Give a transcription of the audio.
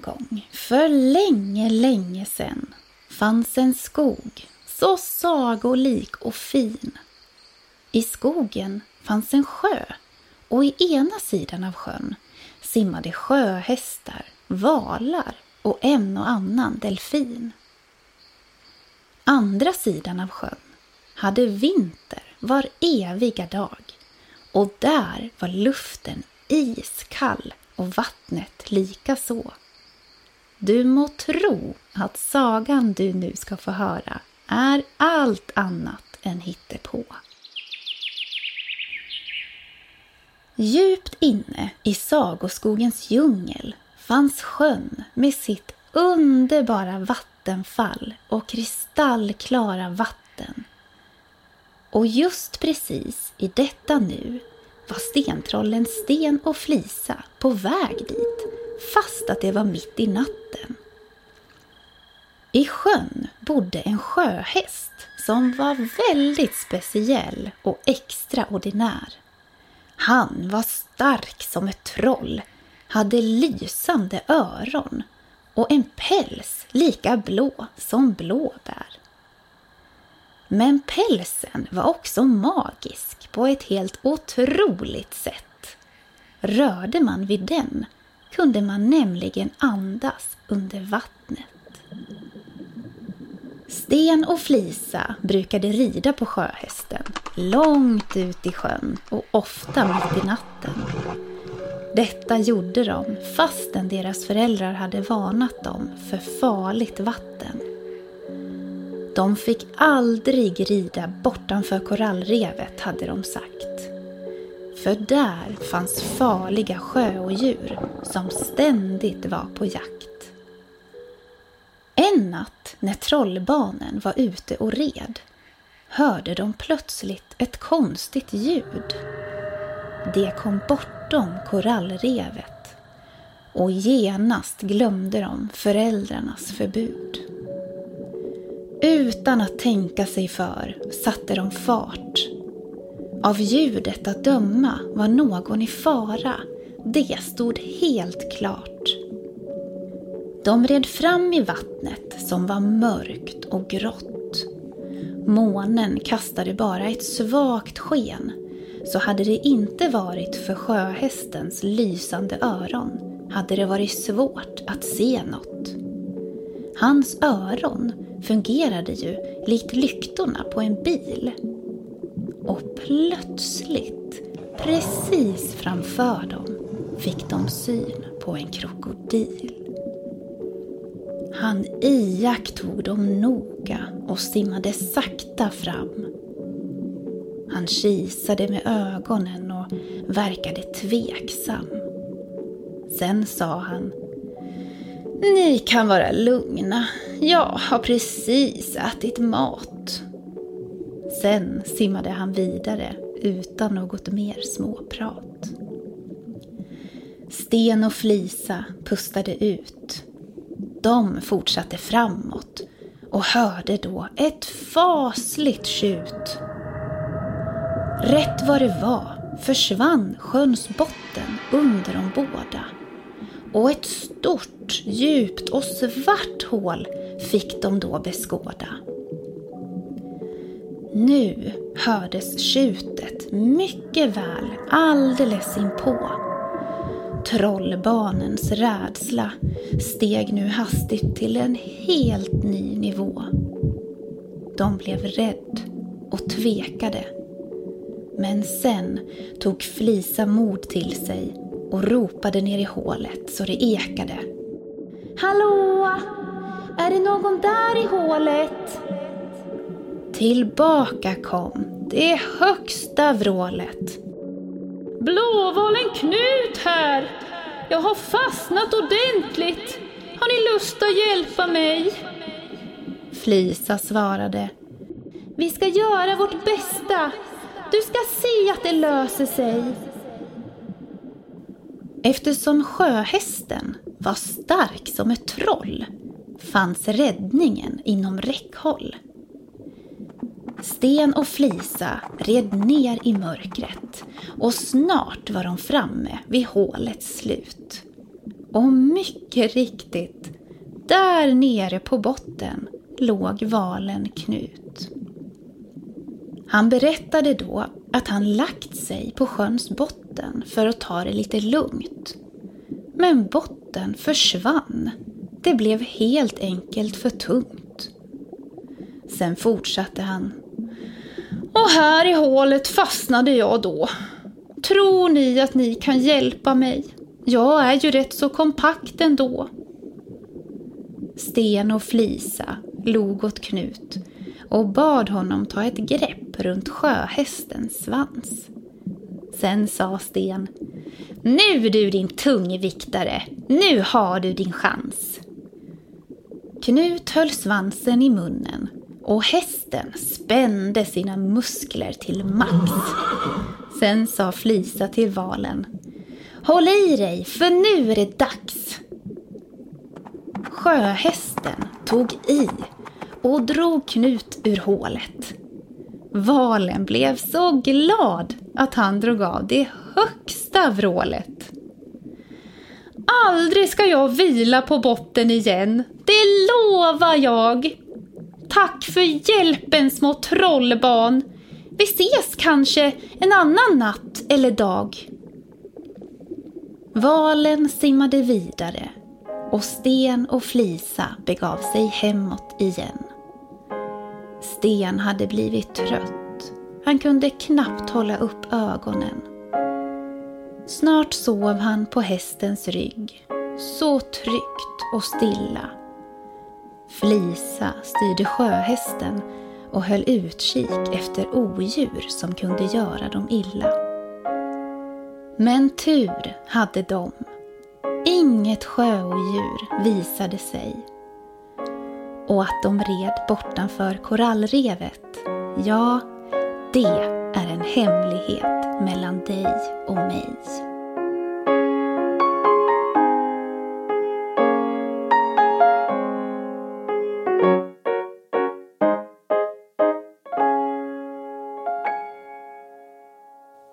gång, för länge, länge sedan, fanns en skog så sagolik och fin. I skogen fanns en sjö och i ena sidan av sjön simmade sjöhästar, valar och en och annan delfin. Andra sidan av sjön hade vinter var eviga dag och där var luften iskall och vattnet lika så. Du må tro att sagan du nu ska få höra är allt annat än hittepå. Djupt inne i sagoskogens djungel fanns sjön med sitt underbara vattenfall och kristallklara vatten. Och just precis i detta nu var stentrollen Sten och Flisa på väg dit, fast att det var mitt i natten. I sjön bodde en sjöhäst som var väldigt speciell och extraordinär. Han var stark som ett troll, hade lysande öron och en päls lika blå som blåbär. Men pälsen var också magisk på ett helt otroligt sätt. Rörde man vid den kunde man nämligen andas under vattnet. Sten och Flisa brukade rida på sjöhästen långt ut i sjön och ofta mitt i natten. Detta gjorde de fastän deras föräldrar hade varnat dem för farligt vatten. De fick aldrig rida bortanför korallrevet, hade de sagt. För där fanns farliga sjöodjur som ständigt var på jakt. En natt när trollbarnen var ute och red hörde de plötsligt ett konstigt ljud. Det kom bortom korallrevet och genast glömde de föräldrarnas förbud. Utan att tänka sig för satte de fart. Av ljudet att döma var någon i fara. Det stod helt klart. De red fram i vattnet som var mörkt och grått. Månen kastade bara ett svagt sken, så hade det inte varit för sjöhästens lysande öron hade det varit svårt att se något. Hans öron fungerade ju likt lyktorna på en bil. Och plötsligt, precis framför dem, fick de syn på en krokodil. Han iakttog dem noga och simmade sakta fram. Han kisade med ögonen och verkade tveksam. Sen sa han Ni kan vara lugna. Jag har precis ätit mat. Sen simmade han vidare utan något mer småprat. Sten och Flisa pustade ut de fortsatte framåt och hörde då ett fasligt tjut. Rätt vad det var försvann sjöns botten under de båda och ett stort, djupt och svart hål fick de då beskåda. Nu hördes tjutet mycket väl alldeles inpå Trollbarnens rädsla steg nu hastigt till en helt ny nivå. De blev rädd och tvekade. Men sen tog Flisa mod till sig och ropade ner i hålet så det ekade. Hallå! Är det någon där i hålet? Tillbaka kom det högsta vrålet. Blåvalen Knut här! Jag har fastnat ordentligt. Har ni lust att hjälpa mig? Flisa svarade. Vi ska göra vårt bästa. Du ska se att det löser sig. Eftersom sjöhästen var stark som ett troll fanns räddningen inom räckhåll. Sten och Flisa red ner i mörkret och snart var de framme vid hålets slut. Och mycket riktigt, där nere på botten låg valen Knut. Han berättade då att han lagt sig på sjöns botten för att ta det lite lugnt. Men botten försvann. Det blev helt enkelt för tungt. Sen fortsatte han. Och här i hålet fastnade jag då. Tror ni att ni kan hjälpa mig? Jag är ju rätt så kompakt ändå. Sten och Flisa log åt Knut och bad honom ta ett grepp runt sjöhästens svans. Sen sa Sten Nu du din tungviktare, nu har du din chans. Knut höll svansen i munnen och hästen spände sina muskler till max. Sen sa Flisa till valen Håll i dig, för nu är det dags. Sjöhästen tog i och drog Knut ur hålet. Valen blev så glad att han drog av det högsta vrålet. Aldrig ska jag vila på botten igen, det lovar jag. Tack för hjälpen små trollbarn. Vi ses kanske en annan natt eller dag. Valen simmade vidare och Sten och Flisa begav sig hemåt igen. Sten hade blivit trött. Han kunde knappt hålla upp ögonen. Snart sov han på hästens rygg, så tryggt och stilla. Flisa styrde sjöhästen och höll utkik efter odjur som kunde göra dem illa. Men tur hade de. Inget sjöodjur visade sig. Och att de red bortanför korallrevet, ja, det är en hemlighet mellan dig och mig.